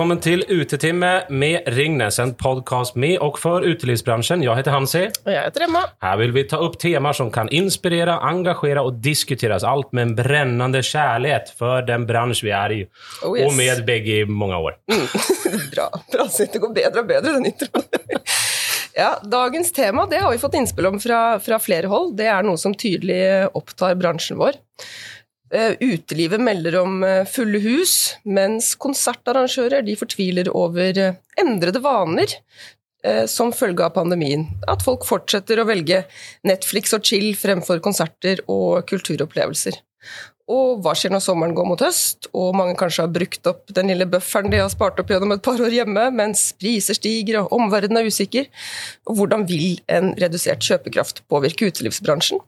Välkommen till Utetimme med Ringnes, en podcast med och för utelivsbranschen. Jag heter Hansi. Og jeg heter Emma. Här vill vi ta upp teman som kan inspirera, engagera och diskuteras. Allt med en brännande kärlek för den bransch vi är i. Oh, yes. Och med bägge i många år. Bra. Bra så Det går bedre og bedre, den introen. Ja, dagens tema det har vi fått innspill om fra, fra flere hold. Det er noe som tydelig opptar bransjen vår. Eh, Utelivet melder om eh, fulle hus, mens konsertarrangører fortviler over eh, endrede vaner som følge av pandemien. At folk fortsetter å velge Netflix og chill fremfor konserter og kulturopplevelser. Og hva skjer når sommeren går mot høst, og mange kanskje har brukt opp den lille bufferen de har spart opp gjennom et par år hjemme, mens priser stiger og omverdenen er usikker? Og hvordan vil en redusert kjøpekraft påvirke utelivsbransjen?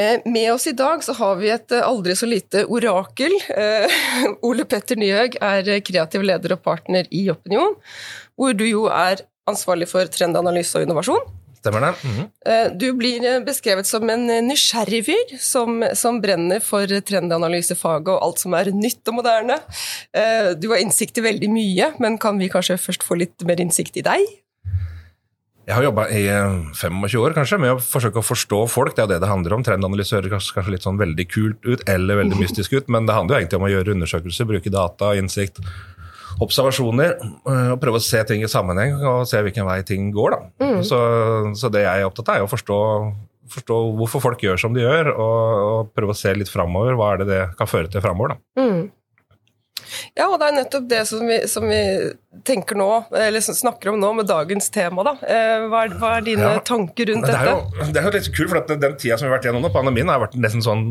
Eh, Med oss i dag så har vi et eh, aldri så lite orakel. Eh, Ole Petter Nyhaug er kreativ leder og partner i Opinion, hvor du jo er ansvarlig for trendanalyse og innovasjon. Stemmer det? Mm -hmm. Du blir beskrevet som en nysgjerrig fyr som, som brenner for trendanalysefaget og alt som er nytt og moderne. Eh, Du har innsikt i veldig mye, men kan vi kanskje først få litt mer innsikt i deg? Jeg har jobba i eh, 25 år kanskje, med å forsøke å forstå folk. Det er jo det det handler om. Trendanalyse høres kanskje, litt sånn veldig kult ut, eller veldig mystisk ut, men det handler jo egentlig om å gjøre undersøkelser, bruke data, innsikt, observasjoner, eh, og prøve å se ting i sammenheng og se hvilken vei ting går. Da. Så, så det jeg er opptatt av, er å forstå, forstå hvorfor folk gjør som de gjør, og, og prøve å se litt framover. Hva er det det kan føre til framover? Da. Ja, og det er nettopp det som vi, som vi tenker nå, eller snakker om nå med dagens tema. Da. Eh, Hva er, hva er dine Ja, tanker rundt det er, dette? jo, det er jo litt kult, for at den tida som vi har vært gjennom nå, pandemien, har vært nesten sånn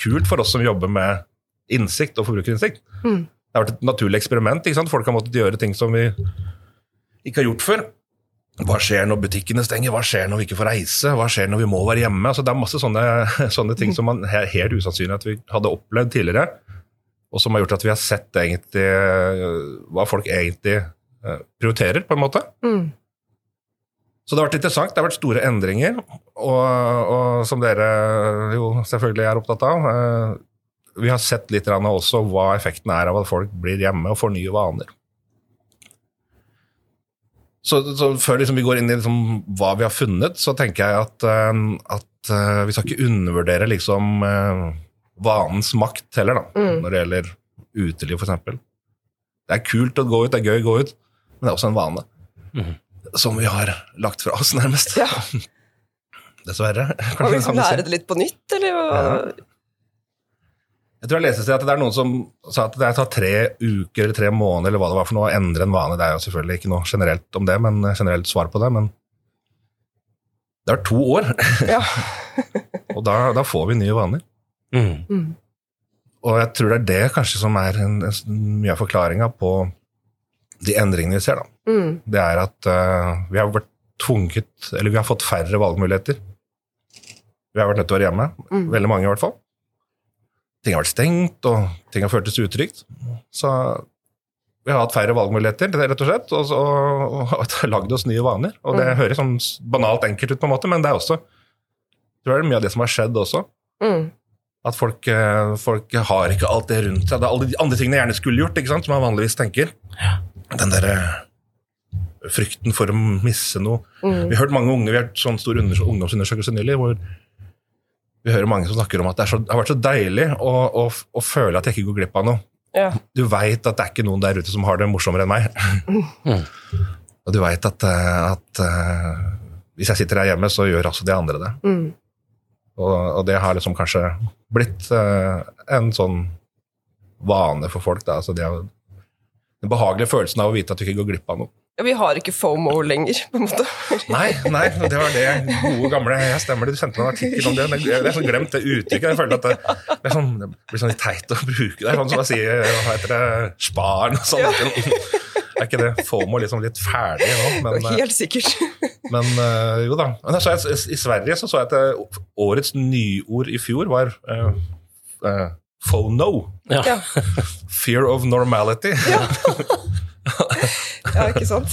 kult for oss som jobber med innsikt og forbrukerinnsikt. Mm. Det har vært et naturlig eksperiment. ikke sant? Folk har måttet gjøre ting som vi ikke har gjort før. Hva skjer når butikkene stenger? Hva skjer når vi ikke får reise? Hva skjer når vi må være hjemme? Altså, det er masse sånne, sånne ting som man helt usannsynlig at vi hadde opplevd tidligere, og som har gjort at vi har sett egentlig øh, hva folk egentlig øh, prioriterer, på en måte. Mm. Så det har vært interessant. Det har vært store endringer, og, og som dere jo selvfølgelig er opptatt av. eh, Vi har sett litt også hva effekten er av at folk blir hjemme og får nye vaner. Så, så før liksom vi går inn i liksom hva vi har funnet, så tenker jeg at, eh, at eh, vi skal ikke undervurdere liksom eh, vanens makt heller, da, Mm. når det gjelder uteliv, f.eks. Det er kult å gå ut, det er gøy å gå ut, men det er også en vane som vi har lagt fra oss, nærmest. Ja. Dessverre. Vi kanskje kan du lære det litt på nytt, eller? Ja. Jeg tror jeg leste at det er noen som sa at det tar tre uker eller tre måneder eller hva det var for noe å endre en vane. Det er jo selvfølgelig ikke noe generelt om det, men generelt svar på det. Men det er to år, Ja. og da, da får vi nye vaner. Mm. Og jeg tror det er det kanskje som er en, en, mye av forklaringa på de endringene vi ser. da. Mm. Det er at uh, vi har vært tvunget, eller vi har fått færre valgmuligheter. Vi har vært nødt til å være hjemme, Mm. veldig mange i hvert fall. Ting har vært stengt, og ting har føltes utrygt. Så vi har hatt færre valgmuligheter, er rett og slett, og, så, og, og lagd oss nye vaner. Og det Mm. høres sånn banalt enkelt ut, på en måte, men det er også jeg tror det er mye av det som har skjedd også. Mm. At folk, eh, folk har ikke alt det rundt seg. Det er alle de andre tingene jeg gjerne skulle gjort, ikke sant, som man vanligvis tenker. Den derre frykten for å misse noe. Mm. Vi har hørt mange unge, vi har hørt sånn stor undersø- ungdomsundersøkelse nylig, hvor vi hører mange som snakker om at det, er så, det har vært så deilig å, å, å føle at jeg ikke går glipp av noe. Ja. Du veit at det er ikke noen der ute som har det morsommere enn meg. Og du veit at, eh, at eh, hvis jeg sitter her hjemme, så gjør også de andre det. Mm. Og, og det har liksom kanskje blitt uh, en sånn vane for folk. Da. Altså de har, den behagelige følelsen av å vite at du ikke går glipp av noe. Ja, Vi har ikke FOMO lenger, på en måte. Nei, nei, det var det gode gamle Jeg stemmer det, du sendte meg en artikkel om det. men Jeg har glemt det uttrykket. Jeg føler at det, det, er sånn, det blir sånn litt teit å bruke det. Sånn som å si hva heter det, sparen og sånn. Er ikke det FOMO liksom litt ferdig nå? Men, eh, Helt sikkert. men eh, jo da. Men jeg, I Sverige så, så jeg at eh, årets nyord i fjor var uh, uh, FONO. Ja. Ja. Fear of normality. Ja, ikke sant?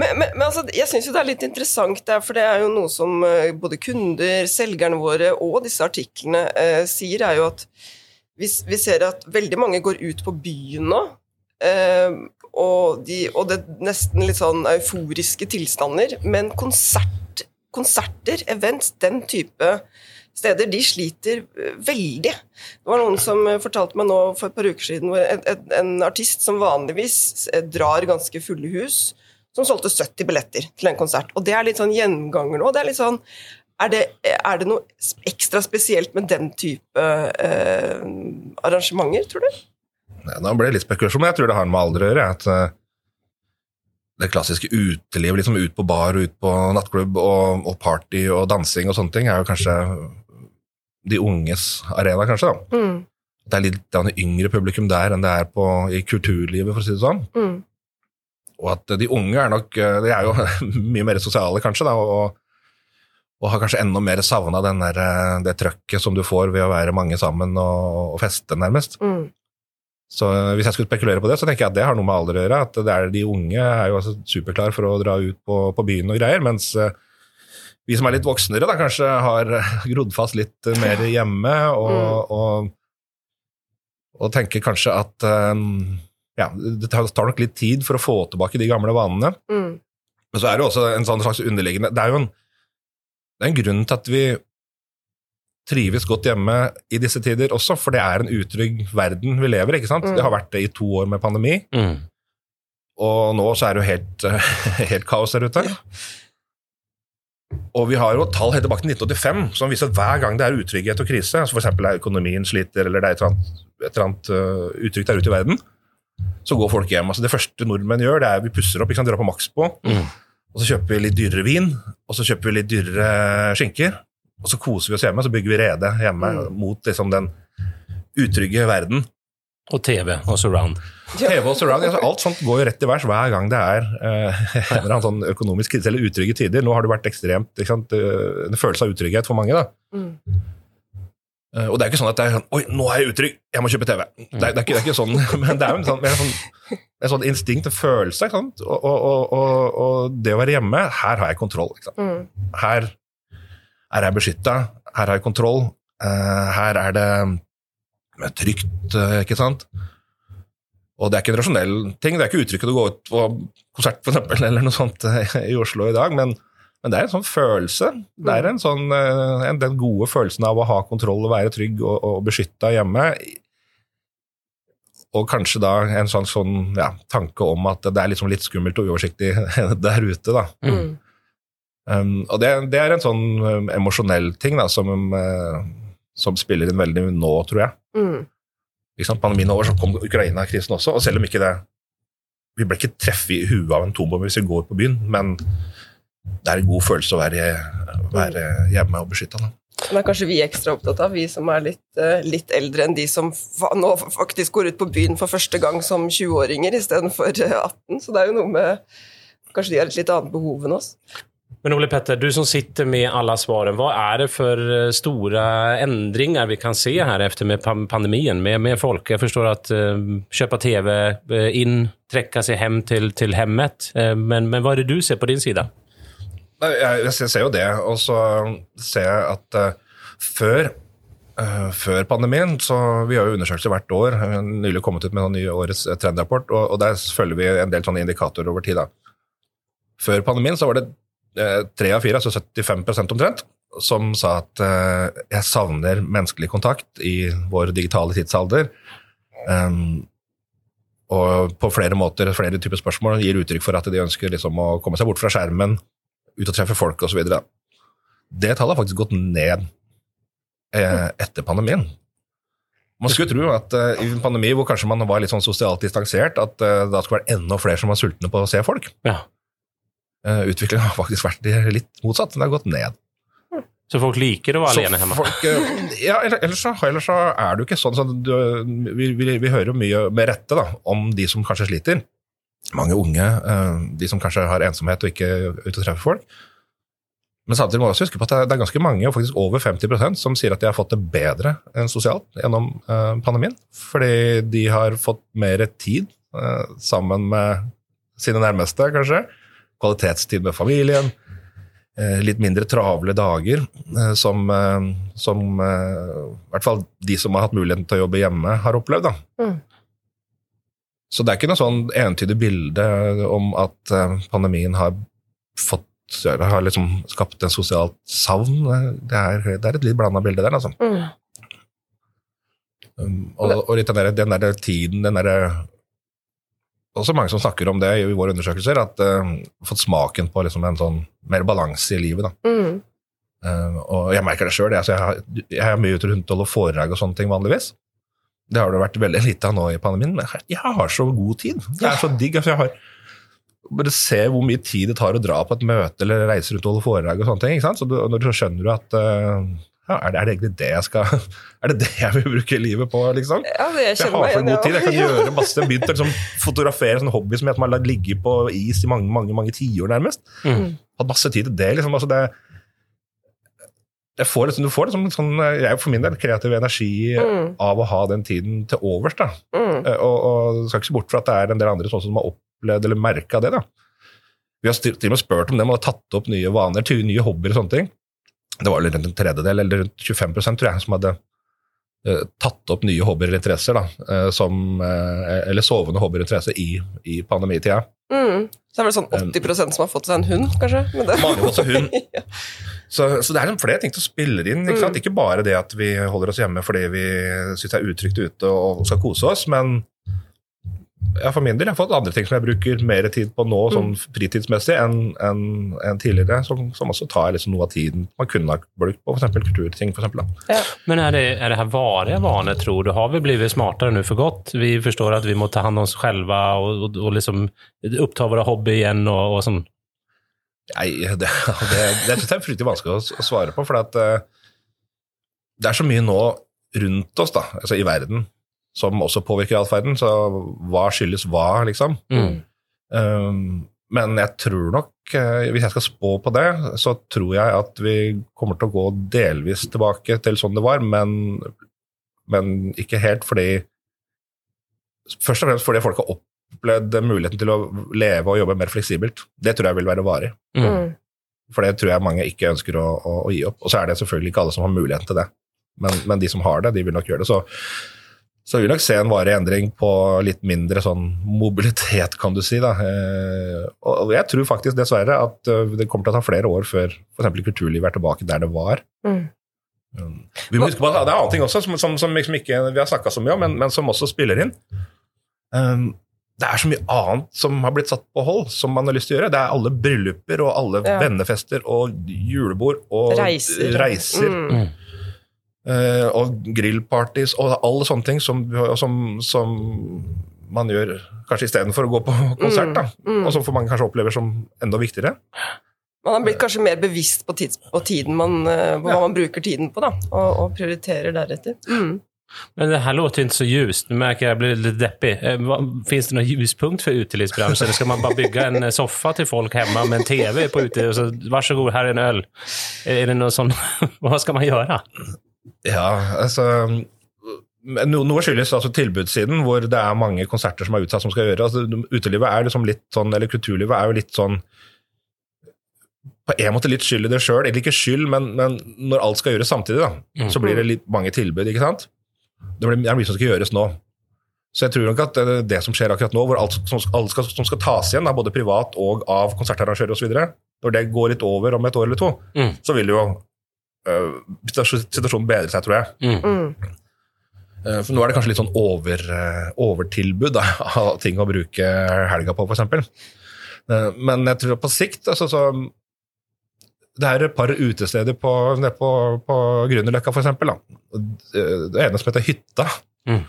Men, men, men altså, jeg syns jo det er litt interessant, der, for det er jo noe som eh, både kunder, selgerne våre og disse artiklene eh, sier, er jo at vi, vi ser at veldig mange går ut på byen nå eh, og, de, og det nesten litt sånn euforiske tilstander, men konsert, konserter, events, den type steder, de sliter eh, veldig. Det var noen som eh, fortalte meg nå for et par uker siden en, en, en artist som vanligvis eh, drar ganske fulle hus, som solgte 70 billetter til en konsert. Og det er litt sånn gjenganger nå. Det er litt sånn er det, er det noe ekstra spesielt med den type eh, arrangementer, tror du? Ja, nå ble det litt spekulasjon, men jeg tror det har med alder å gjøre. At uh, det klassiske utelivet, liksom ut på bar, og ut på nattklubb og, og, party og dansing og sånne ting, er jo kanskje de unges arena, kanskje. da. Mm. Det er litt er yngre publikum der enn det er på, i kulturlivet, for å si det sånn. Mm. Og at de unge er nok eh, De er jo mye mer sosiale, kanskje, da, og, og har kanskje enda mer savna eh, det trøkket som du får ved å være mange sammen og, og feste, nærmest. Mm. Så eh, hvis jeg skulle spekulere på det, så tenker jeg at det har noe med alder å gjøre. At det er de unge er jo altså superklare for å dra ut på, på byen og greier, mens uh, vi som er litt voksnere, da kanskje har grodd fast litt mer hjemme og, mm. og, og tenker kanskje at ja, det tar nok litt tid for å få tilbake de gamle vanene. Mm. Men så er det også en sånn slags underliggende Det er jo en det er en grunn til at vi trives godt hjemme i disse tider også, for det er en utrygg verden vi lever i. ikke sant? Mm. Det har vært det i to år med pandemi, mm. og nå så er det jo helt, helt kaos der ute. Ja. Og vi har jo tall helt tilbake til 1985 som viser at hver gang det er utrygghet og krise, altså f.eks. er økonomien sliter eller det er et eller annet, et eller annet uh, utrygt der ute i verden, så går folk hjem. Altså Det første nordmenn gjør, det er vi pusser opp, ikke sant? drar på Maxbo. Mm og så kjøper vi litt dyrere vin, og så kjøper vi litt dyrere skinker. Og så koser vi oss hjemme, så bygger vi rede hjemme mm. mot liksom, den utrygge verden. Og TV og surround. TV og surround, altså Alt sånt går jo rett i værs hver gang det er eh, en eller annen sånn økonomisk krise eller utrygge tider. Nå har det vært ekstremt ikke sant? en følelse av utrygghet for mange. da. Mm. Uh, og det er ikke sånn at det er sånn Oi, nå er jeg utrygg, jeg må kjøpe TV. Det er, det er, ikke, det er ikke, sånn, men det er jo en sånn, en sånn, en sånn instinkt, en følelse. Og, og, og, og, det å være hjemme Her har jeg kontroll. ikke Mm. Her er jeg beskytta, her har jeg kontroll. Uh, her er det trygt, uh, ikke sant. Og det er ikke en rasjonell ting. Det er ikke uttrykket å gå ut på konsert for eksempel, eller noe sånt i Oslo i dag, men men det er en sånn følelse. Det er en sånn, eh, en, den gode følelsen av å ha kontroll og være trygg og, og beskytta hjemme. Og kanskje da en sånn, sånn ja, tanke om at det er liksom litt skummelt og uoversiktlig der ute. da. Mm. Um, og det, det, er en sånn um, emosjonell ting da, som, um, som, spiller inn veldig nå, tror jeg. Mm. Liksom, pandemien over, så kom Ukraina-krisen også, og selv om ikke det Vi ble ikke treffet i huet av en tombombe hvis vi går på byen, men det er en god følelse å være, være hjemme og beskytta. Det er kanskje vi ekstra opptatt av, vi som er litt, eh, litt, eldre enn de som nå faktisk går ut på byen for første gang som 20-åringer istedenfor 18. Så det er jo noe med Kanskje de har et litt annet behov enn oss. Men Ole Petter, du som sitter med alle svarene, hva er det for eh, store endringer vi kan se her etter med pandemien, med, med folk? Jeg forstår at uh, kjøpe TV inn, trekke seg hjem til, til hjemmet, uh, men, men hva er det du ser på din side? Jeg, jeg, ser jo det, og så ser jeg at uh, før før pandemien, så Vi har jo undersøkelser hvert år. Nylig kommet ut med en ny årets eh, trendrapport, og, og, der følger vi en del sånne indikatorer over tid. da. Før pandemien så var det tre av fire, altså 75% omtrent, som sa at uh, jeg savner menneskelig kontakt i vår digitale tidsalder. Um, og på flere måter, flere typer spørsmål, gir uttrykk for at de ønsker liksom å komme seg bort fra skjermen, ut og treffe folk osv. Det tallet har faktisk gått ned eh, etter pandemien. Man skulle tro at uh, i en pandemi hvor kanskje man var litt sånn sosialt distansert, at uh, da skulle være enda flere som var sultne på å se folk. Ja. Uh, Utviklingen har faktisk vært litt motsatt. Den har gått ned. Så folk liker å være alene hjemme? Folk, ja, ellers så, ellers så, er det jo ikke sånn. Så du, vi, vi, vi, hører jo mye med rette da, om de som kanskje sliter mange unge, eh, de som kanskje har ensomhet og ikke er ute og treffer folk. Men samtidig må vi også huske på at det er ganske mange, og faktisk over 50% som sier at de har fått det bedre enn sosialt gjennom eh, pandemien. Fordi de har fått mer tid eh, sammen med sine nærmeste, kanskje. Kvalitetstid med familien. Litt mindre travle dager, som, som i hvert fall de som har hatt muligheten til å jobbe hjemme, har opplevd. da. Mm. Så det er ikke noe sånn entydig bilde om at eh, pandemien har fått har liksom skapt en sosialt savn. Det er, det er et litt blanda bilde der, altså. Mm. Um, og, og litt den der, den der tiden, den derre Også mange som snakker om det i våre undersøkelser, at uh, fått smaken på liksom en sånn mer balanse i livet. da. Mm. Uh, og jeg merker det sjøl. Jeg, har- jeg er mye ute rundt og holder foredrag og sånne ting vanligvis. Det har det vært veldig lite av nå i pandemien, men jeg- jeg har så god tid. Det er så digg. altså jeg har bare se hvor mye tid det tar å dra på et møte eller reise rundt og holde foredrag og sånne ting. ikke sant? Så du, når du så skjønner du at uh, ja, er, det, er det egentlig det jeg skal Er det det jeg vil bruke livet på, liksom? Ja, det jeg Jeg har for god tid. Jeg kan ja. gjøre masse. Jeg begynte å liksom, fotografere sånn hobby som jeg har ligget på is i mange mange, mange tiår, nærmest. Mm. Hatt masse tid til det. liksom. Altså, det jeg får liksom, du får liksom sånn, jeg for min del kreativ energi Mm. av å ha den tiden til overs. da. Mm. Eh, Og, og skal ikke se bort fra at det er en del andre sånn som har opplevd eller merka det. da. Vi har til og med spurt om dem og tatt opp nye vaner, nye hobbyer og sånne ting. Det var rundt en tredjedel, eller rundt 25 tror jeg, som hadde eh, tatt opp nye hobbyer eller interesser. da, eh, som, eh, Eller sovende hobbyer og interesser i, i pandemitida. Mm. Så er det vel sånn 80% som har fått seg en hund, kanskje? Mange også hund. Ja. Så, så det er liksom flere ting som spiller inn. Ikke, sant? ikke bare det at vi holder oss hjemme fordi vi syns det er utrygt ute og skal kose oss, men ja, for min del jeg har fått andre ting som jeg bruker mer tid på nå sånn fritidsmessig enn en, en tidligere, som, som også tar liksom noe av tiden man kunne ha brukt på f.eks. kulturting. For eksempel, da. Men er det, er det her varige vaner, tror du? Har vi blitt smartere nå for godt? Vi forstår at vi må ta hand om oss selv og, og, og liksom oppta våre hobby igjen og, og sånn? Nei, det, det, det det, er fryktelig vanskelig å, å svare på, for at, eh, det er så mye nå rundt oss da, altså i verden som også påvirker atferden, så hva skyldes hva, liksom? Mm. Um, men jeg tror nok, eh, hvis jeg skal spå på det, så tror jeg at vi kommer til å gå delvis tilbake til sånn det var, men, men ikke helt fordi Først og fremst fordi folk har opplevd muligheten til å leve og jobbe mer fleksibelt. Det tror jeg vil være varig. Mm. Mm. For det tror jeg mange ikke ønsker å, å, å gi opp. Og så er det selvfølgelig ikke alle som har muligheten til det. Men, men de som har det, de vil nok gjøre det. Så, så vi vil nok se en varig endring på litt mindre sånn mobilitet, kan du si. Da. Eh, og og jeg tror faktisk dessverre at eh, det kommer til å ta flere år før f.eks. kulturlivet er tilbake der det var. Mm. Um, Vi må huske på at det er annen ting også som, som, som liksom ikke vi har snakka så mye om, men, men som også spiller inn. Um, det er så mye annet som har blitt satt på hold, som man har lyst til å gjøre. Det er alle brylluper og alle Ja. vennefester og julebord og Reiser. reiser Mm. Eh, og grillpartys og alle sånne ting som, som, som man gjør kanskje istedenfor å gå på konsert, da. Mm. og som for mange kanskje opplever som enda viktigere. Man har blitt kanskje mer bevisst på, tids, på tiden man, eh, på hva man bruker tiden på, da, og, og prioriterer deretter. Mm. Men det här låter inte så ljust. Nu märker jag att jag blir litt deppig. Eh, Finns det någon ljuspunkt for utelivsbranschen? Eller ska man bare bygge en eh, soffa til folk hjemme med en tv på ute och så varsågod, här är en öl. Är det någon sån... Vad ska man göra? Ja, altså Noe skyldes altså tilbudssiden, hvor det er mange konserter som er utsatt som skal gjøre. Altså, utelivet er liksom litt sånn, eller kulturlivet er jo litt sånn På en måte litt skyld i det sjøl. Egentlig ikke skyld, men, men når alt skal gjøres samtidig, da, Mm. så blir det litt mange tilbud, ikke sant? Det blir- det er mye som skal gjøres nå. Så jeg tror nok at det, det som skjer akkurat nå, hvor alt som, alt skal, som skal tas igjen, da, både privat og av konsertarrangører osv., når det går litt over om et år eller to, Mm. så vil jo øh, situasjonen bedre seg, tror jeg. Mm. Mm. Eh, For nå er det kanskje litt sånn over, eh, overtilbud da, av ting å bruke helga på, f.eks. Men jeg tror på sikt altså, så Det er et par utesteder på, på, på Grünerløkka, f.eks. Det ene som heter Hytta. Mm.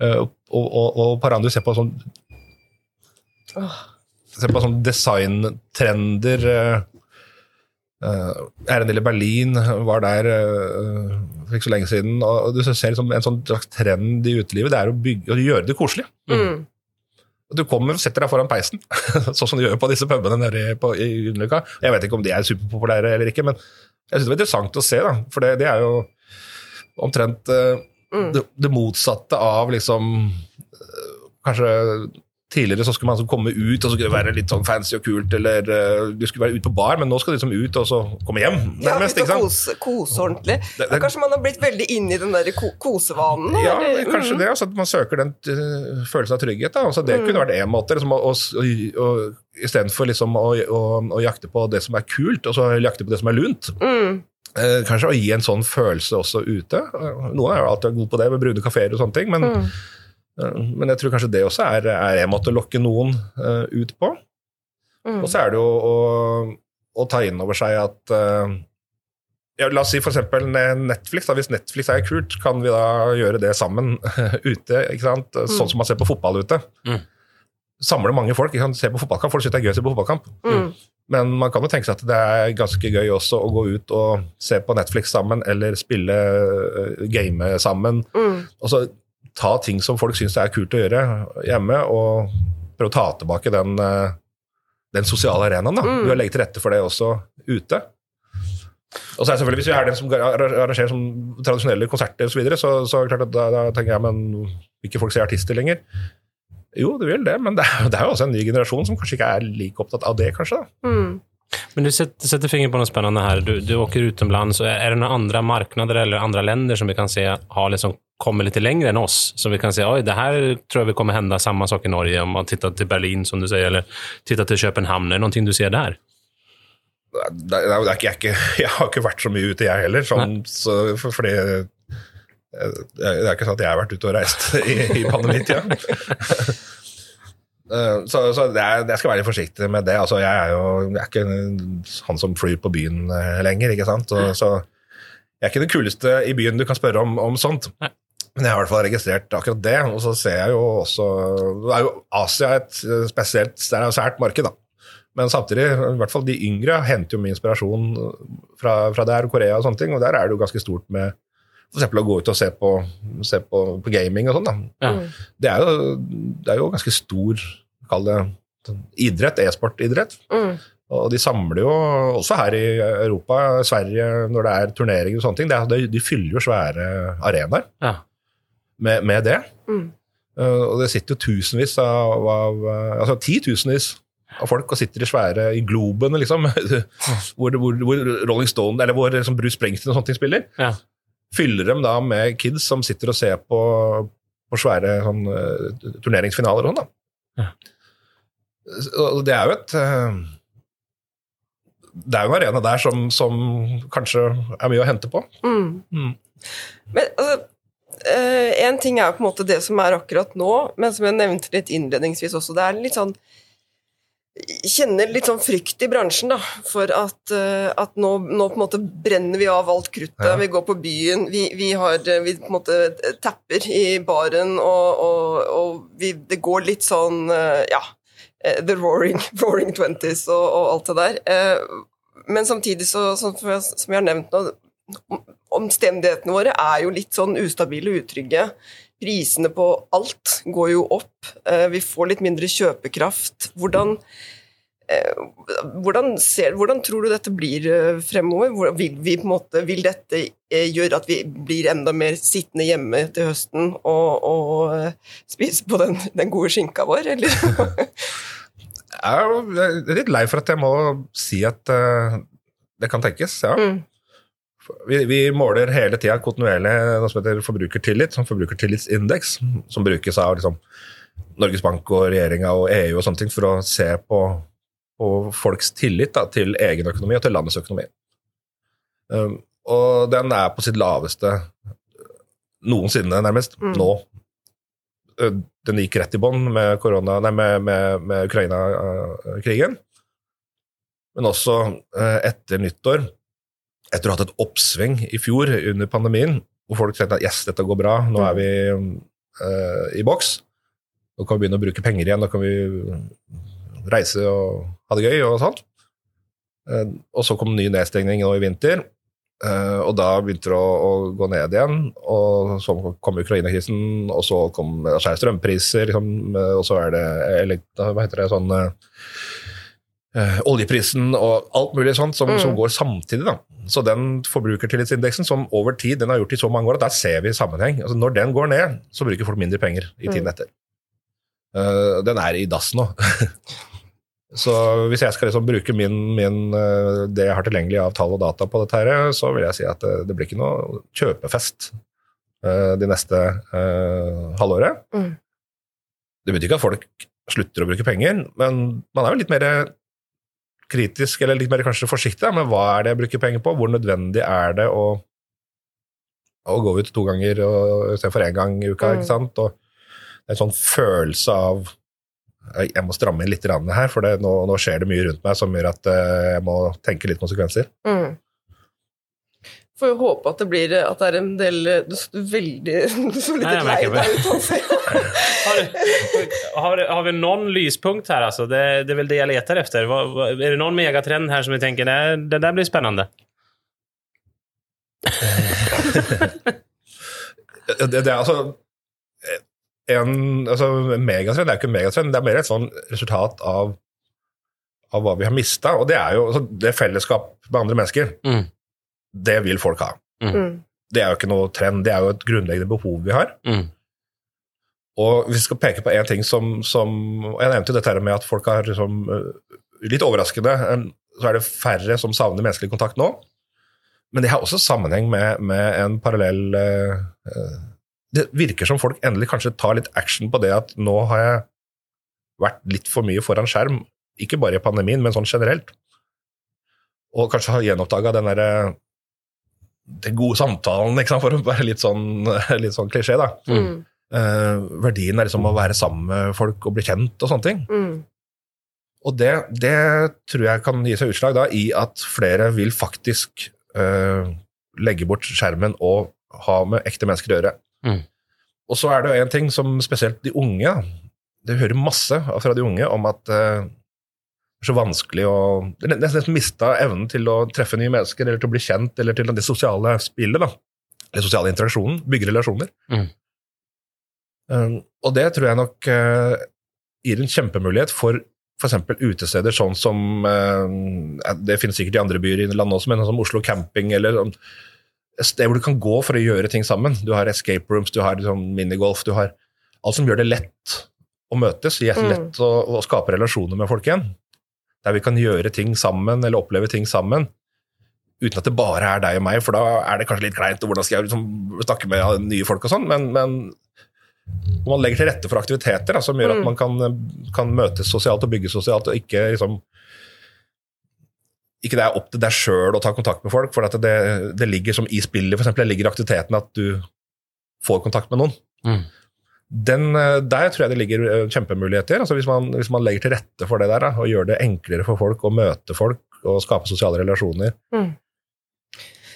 Eh, Og, og, og et par andre du ser på sånn Åh. Se på sånn designtrender. Eh, eh, er en del i Berlin, var der uh, for ikke så lenge siden. og Du ser liksom en sånn slags trend i utelivet, det er å, bygge, å gjøre det koselig. Mm. Du kommer og setter deg foran peisen, sånn som du gjør på disse pubene nede på, i Grünerløkka. Jeg vet ikke om de er superpopulære eller ikke, men jeg synes det var interessant å se, da. For det, det er jo omtrent uh, Mm. det, det motsatte av liksom eh, Kanskje Tidligere så skulle man altså komme ut, og så skulle det være litt sånn fancy og kult, eller uh, du skulle være ute på bar, men nå skal du liksom ut og så komme hjem. Ja, nærmest, ut ikke og sant? kose, kose ordentlig. Det- det- kanskje man har blitt veldig inne i den der ko kosevanen? Ja, eller? kanskje Mm. det. Altså at man søker den uh, følelsen av trygghet. Da. Altså, det kunne vært én måte. Liksom, å, å, å, Istedenfor liksom, å, å, å jakte på det som er kult, og så jakte på det som er lunt. Mm. Uh, kanskje å gi en sånn følelse også ute. Noen er jo alltid gode på det, med brune kafeer og sånne ting, men, Mm. Men jeg tror kanskje det også er, er en måte å lokke noen uh, ut på. Mm. Og så er det jo å, å ta inn over seg at uh, ja, La oss si f.eks. Netflix. Da. Hvis Netflix er kult, kan vi da gjøre det sammen ute? ikke sant? Sånn som man ser på fotball ute. Mm. Samle mange folk. Ikke sant? Se på fotballkamp. Folk syns det er gøy å se på fotballkamp. Mm. Men man kan jo tenke seg at det er ganske gøy også å gå ut og se på Netflix sammen, eller spille uh, game sammen. Mm. Og så ta ting som folk syns er kult å gjøre hjemme, og prøve å ta tilbake den, eh, den sosiale arenaen. da. Mm. Du har legge til rette for det også ute. Og så er selvfølgelig, Hvis vi er den som arrangerer som tradisjonelle konserter osv., så, videre, så så er det klart at da, da tenker jeg men vil ikke folk se artister lenger? Jo, det vil det, men det er, det er jo også en ny generasjon som kanskje ikke er like opptatt av det, kanskje. da. Mm. Men du setter, setter fingret på noe spennende her. Du, du åker utenlands. Er det noen andre marknader eller andre land som vi kan se har liksom kommit lite längre än oss? Som vi kan si oj, det här tror jag vi kommer hända samma sak i Norge om man tittar till Berlin som du säger, eller tittar till Köpenhamn. Är det någonting du ser der? Det, det, ikke, jeg, ikke, jeg har ikke vært så mye ute, jeg heller. Sånn, så, for, fordi det, det er ikke sånn at jeg har vært ute og reist i, i pandemitida. Eh, Så, så det er, jeg skal være litt forsiktig med det. Altså, jeg er jo jeg er ikke han som flyr på byen eh, lenger. ikke sant? Så, så jeg er ikke det kuleste i byen du kan spørre om, om sånt. Nei. Men jeg har i hvert fall registrert akkurat det. Og så ser jeg jo også er jo Asia et eh, spesielt det er et sært marked, da. Men samtidig, i hvert fall de yngre henter jo mye inspirasjon fra, fra der, Korea og sånne ting. Og der er det jo ganske stort med f.eks. å gå ut og se på, se på, på gaming og sånn. da. Ja. Det er jo, det er jo ganske stor, kall det, sånn idrett, e-sportidrett. Mm. Og de samler jo også her i Europa, Sverige, når det er turneringer og sånne ting. Er, de, de fyller jo svære arenaer Ja. Med, med det. Mm. Uh, og det sitter jo tusenvis av, av uh, altså titusenvis av folk og sitter i svære i Globen, liksom, hvor, hvor, hvor Rolling Stone, eller hvor liksom Bruce Springsteen og sånne ting spiller. Ja. Fyller dem da med kids som sitter og ser på, på svære sånn, uh, turneringsfinaler og sånn, da. Ja. Og det er jo et Det er jo en arena der som, som kanskje er mye å hente på. Mm. Mm. Men altså eh, En ting er jo på en måte det som er akkurat nå, men som jeg nevnte litt innledningsvis også, det er litt sånn kjenner litt sånn frykt i bransjen, da, for at, eh, at nå, nå på en måte brenner vi av alt kruttet. Ja. Vi går på byen, vi, vi, har, eh, vi på en måte tapper i baren, og, og, og vi, det går litt sånn eh, Ja, eh, the roaring, roaring twenties og, og alt det der. Eh, Men samtidig, så, sånn som jeg, har nevnt nå, omstendighetene våre er jo litt sånn ustabile og utrygge. Prisene på alt går jo opp. Eh, Vi får litt mindre kjøpekraft. Hvordan, eh, hvordan, ser, hvordan tror du dette blir eh, fremover? Vil, vi måte, vil dette gjøre at vi blir enda mer sittende hjemme til høsten og, og spise på den, den gode skinka vår, eller? Jeg er litt lei for at jeg må si at det kan tenkes, ja. Mm. Vi, vi måler hele tida kontinuerlig noe som heter forbrukertillit, som forbrukertillitsindeks, som brukes av liksom, Norges Bank og regjeringa og EU og sånne ting for å se på, på folks tillit da, til egen økonomi og til landets økonomi. Um, og den er på sitt laveste noensinne, nærmest, Mm. nå. Uh, Den gikk rett i bånn med, med, med, med Ukraina-krigen. Men også uh, etter nyttår, etter å ha hatt et oppsving i fjor under pandemien, hvor folk tenkte at yes, dette går bra, nå er vi uh, i boks. Nå kan vi begynne å bruke penger igjen, nå kan vi reise og ha det gøy og sånt. Uh, og så kom ny nedstengning nå i vinter, uh, og da begynte det å, å gå ned igjen. Og så kom Ukraina-krisen, og så kom skjære er strømpriser, liksom, og så er det eller, hva heter det, sånn uh, oljeprisen og alt mulig sånt som, Mm. som går samtidig. da. Så den forbrukertillitsindeksen som over tid den har gjort i så mange år, at der ser vi sammenheng. Altså Når den går ned, så bruker folk mindre penger i tiden Mm. etter. Uh, den er i dass nå. så hvis jeg skal liksom bruke min, min, eh, det jeg har tilgjengelig av tall og data på dette, her, så vil jeg si at det, det blir ikke noe kjøpefest uh, de neste uh, halvåret. Mm. Det betyr ikke at folk slutter å bruke penger, men man er jo litt mer kritisk, eller litt mer kanskje forsiktig men hva er det jeg bruker penger på, hvor nødvendig er det å, å gå ut to ganger istedenfor én gang i uka, Mm. ikke sant? Og en sånn følelse av jeg må stramme inn litt her, for det, nå, nå skjer det mye rundt meg som gjør at eh, jeg må tenke litt konsekvenser. Mm. Får jo håpe at det blir At det er en del Du så veldig Du så litt lei deg ut, Hanse. Har, har, har vi noen lyspunkt her, altså? Det, det er vel det jeg leter efter. Er det noen megatrend her som vi tenker det, det der blir spennende? Det, det er altså en, altså, megatrend er jo ikke en megatrend, det er mer et sånn resultat av, av hva vi har mista. Og det er jo altså, det fellesskap med andre mennesker. Mm. Det vil folk ha. Mm. Det er jo ikke noe trend, det er jo et grunnleggende behov vi har. Mm. Og hvis vi skal peke på én ting som, som og Jeg nevnte jo dette her med at folk har liksom, øh, Litt overraskende så er det færre som savner menneskelig kontakt nå. Men det har også sammenheng med, med en parallell øh, øh, Det virker som folk endelig kanskje tar litt action på det at nå har jeg vært litt for mye foran skjerm. Ikke bare i pandemien, men sånn generelt. Og kanskje har gjenoppdaga den derre den gode samtalen, ikke sant? for å være litt sånn, litt sånn klisjé. da. Mm. Uh, verdien er liksom å være sammen med folk og bli kjent og sånne ting. Mm. Og det, det tror jeg kan gi seg utslag da i at flere vil faktisk uh, legge bort skjermen og ha med ekte mennesker å gjøre. Mm. Og så er det jo en ting som spesielt de unge Det hører masse fra de unge om at er så vanskelig å Nesten mista evnen til å treffe nye mennesker eller til å bli kjent eller til det sosiale spillet. da. Den sosiale interaksjonen. Bygge relasjoner. Mm. Um, og det tror jeg nok uh, gir en kjempemulighet for f.eks. utesteder sånn som uh, Det finnes sikkert i andre byer i landet også, men sånn som Oslo camping eller um, et sted hvor du kan gå for å gjøre ting sammen. Du har escape rooms, du har liksom minigolf, du har alt som gjør det lett å møtes, lett Mm. lett å, å skape relasjoner med folk igjen. Der vi kan gjøre ting sammen, eller oppleve ting sammen, uten at det bare er deg og meg, for da er det kanskje litt kleint, hvordan skal jeg liksom snakke med nye folk og sånn, men, men man legger til rette for aktiviteter da, som gjør at Mm. man kan, kan møtes sosialt og bygge sosialt, og ikke liksom ikke det er opp til deg sjøl å ta kontakt med folk, for at det, det ligger som i spillet, for eksempel, det ligger i aktiviteten at du får kontakt med noen. Mm. Den, eh, der tror jeg det ligger eh, kjempemuligheter. altså hvis man, hvis man legger til rette for det der, da, og gjør det enklere for folk å møte folk og skape sosiale relasjoner. Mm.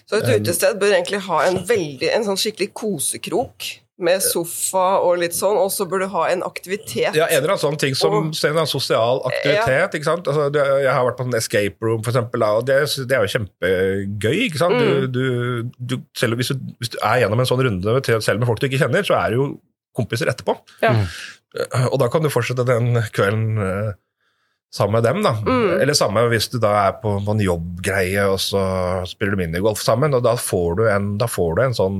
Så et utested bør egentlig ha en, veldig, en sånn skikkelig kosekrok med sofa og litt sånn, og så bør du ha en aktivitet. Ja, en eller annen sånn ting som Og- en sosial aktivitet. ikke sant? Altså, jeg har vært på en escape room, for eksempel, og det, det er jo kjempegøy. ikke sant? Mm. du, du, selv hvis du, hvis du er gjennom en sånn runde selv med folk du ikke kjenner, så er det jo kompiser etterpå. Ja. Eh, Og da kan du fortsette den kvelden eh, sammen med dem. da. Mm. Eller samme hvis du da er på, på en jobbgreie, og så spiller du minigolf sammen, og da får du en, da får du en sånn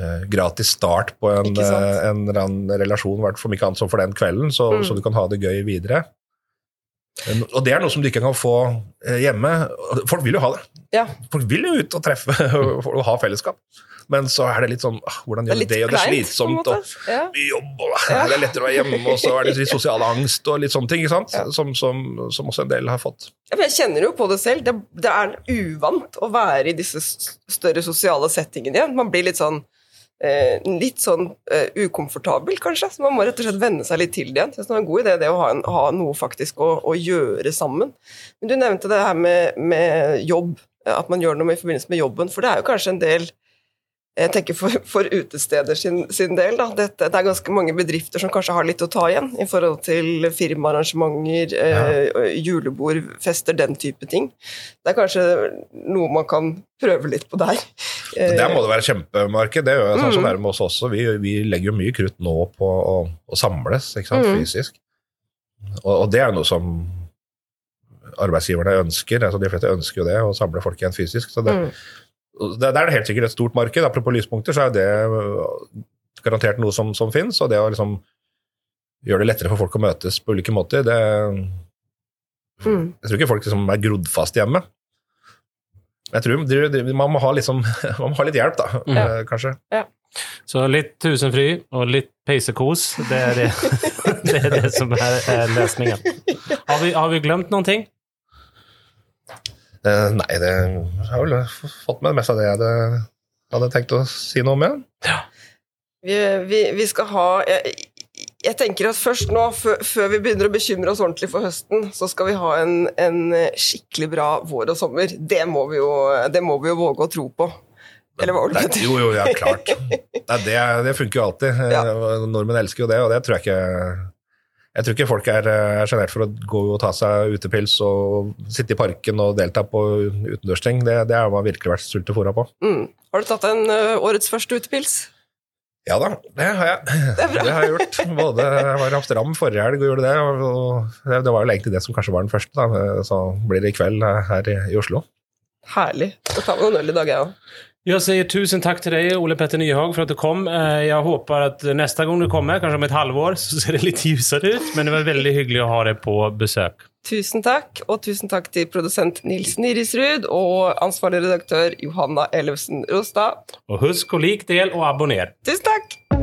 eh, gratis start på en, eh, en eller annen relasjon, hvert om ikke annet som for den kvelden, så, Mm. så du kan ha det gøy videre. Og det er noe som du ikke kan få hjemme. Folk vil jo ha det. Ja. Folk vil jo ut og treffe og, og ha fellesskap. Men så er det litt sånn ah, Hvordan gjør du det, og det er slitsomt, og Ja. mye jobb, og det er lettere å være hjemme, og så er det litt sosial angst og litt sånne ting, ikke sant? Ja. Som, som, som også en del har fått. Jeg kjenner jo på det selv. Det, det er uvant å være i disse større sosiale settingene igjen. Man blir litt sånn eh, litt sånn eh, ukomfortabel, kanskje. Så man må rett og slett venne seg litt til det igjen. Så det er en god idé det å ha, en, ha noe faktisk å, å gjøre sammen. Men du nevnte det her med, med jobb, at man gjør noe i forbindelse med jobben. For det er jo kanskje en del jeg tenker for, for utesteder sin, sin del. Dette, det er ganske mange bedrifter som kanskje har litt å ta igjen i forhold til firmaarrangementer, eh, julebord, fester, den type ting. Det er kanskje noe man kan prøve litt på der. Eh, Der må det være kjempemarked. Det gjør jeg sånn som Mm. det er med oss også. Vi, vi legger jo mye krutt nå på å, å samles Mm. fysisk. Og, og det er noe som arbeidsgiverne ønsker. altså De fleste ønsker jo det, å samle folk igjen fysisk. så det, Mm. Det, det er helt sikkert et stort marked. Apropos lyspunkter, så er det øh, garantert noe som, som fins. Og det å liksom gjøre det lettere for folk å møtes på ulike måter. Det, Mm. jeg tror ikke folk liksom er grodd fast hjemme. Jeg tror de, de, man, må ha liksom, man må ha litt hjelp, da, eh, kanskje. Så litt tusenfryd og litt peisekos, det er det, det, er det som er, er løsningen. Har vi, har vi glemt noen ting? Eh, nei, det jeg har vel fått med det meste av det jeg hadde, hadde tenkt å si noe om. Ja. Vi, vi, vi skal ha jeg, jeg tenker at først nå, før, før vi begynner å bekymre oss ordentlig for høsten, så skal vi ha en, en skikkelig bra vår og sommer. Det må vi jo, det må vi jo våge å tro på. Eller hva var det? Nei, jo, jo, ja, klart. Nei, det, det funker jo alltid. Ja. Eh, Nordmenn elsker jo det, og det tror jeg ikke Jeg tror ikke folk er er sjenert for å gå og ta seg utepils og sitte i parken og delta på utendørsting. Det, det har man virkelig vært sultefòra på. Mm. Har du tatt en årets første utepils? Ja da, det har jeg. Det. Det har jeg gjort. Både, jeg var i Amsterdam forrige helg og gjorde det. Og det, var jo egentlig det som kanskje var den første. Da. Så blir det i kveld her i, i Oslo. Herlig. Skal ta meg noen øl i dag, jeg òg. Jag säger tusen tack till dig, Ole Petter Nyhag, för att du kom. Jeg Jag hoppas att nästa gång du kommer, kanske om ett halvår, så ser det lite ljusare ut. Men det var väldigt hyggligt att ha dig på besök. Tusen takk, og tusen takk til produsent Nils Nirisrud og ansvarlig redaktør Johanna Ellefsen Rostad. Og husk å lik del og abonner. Tusen takk!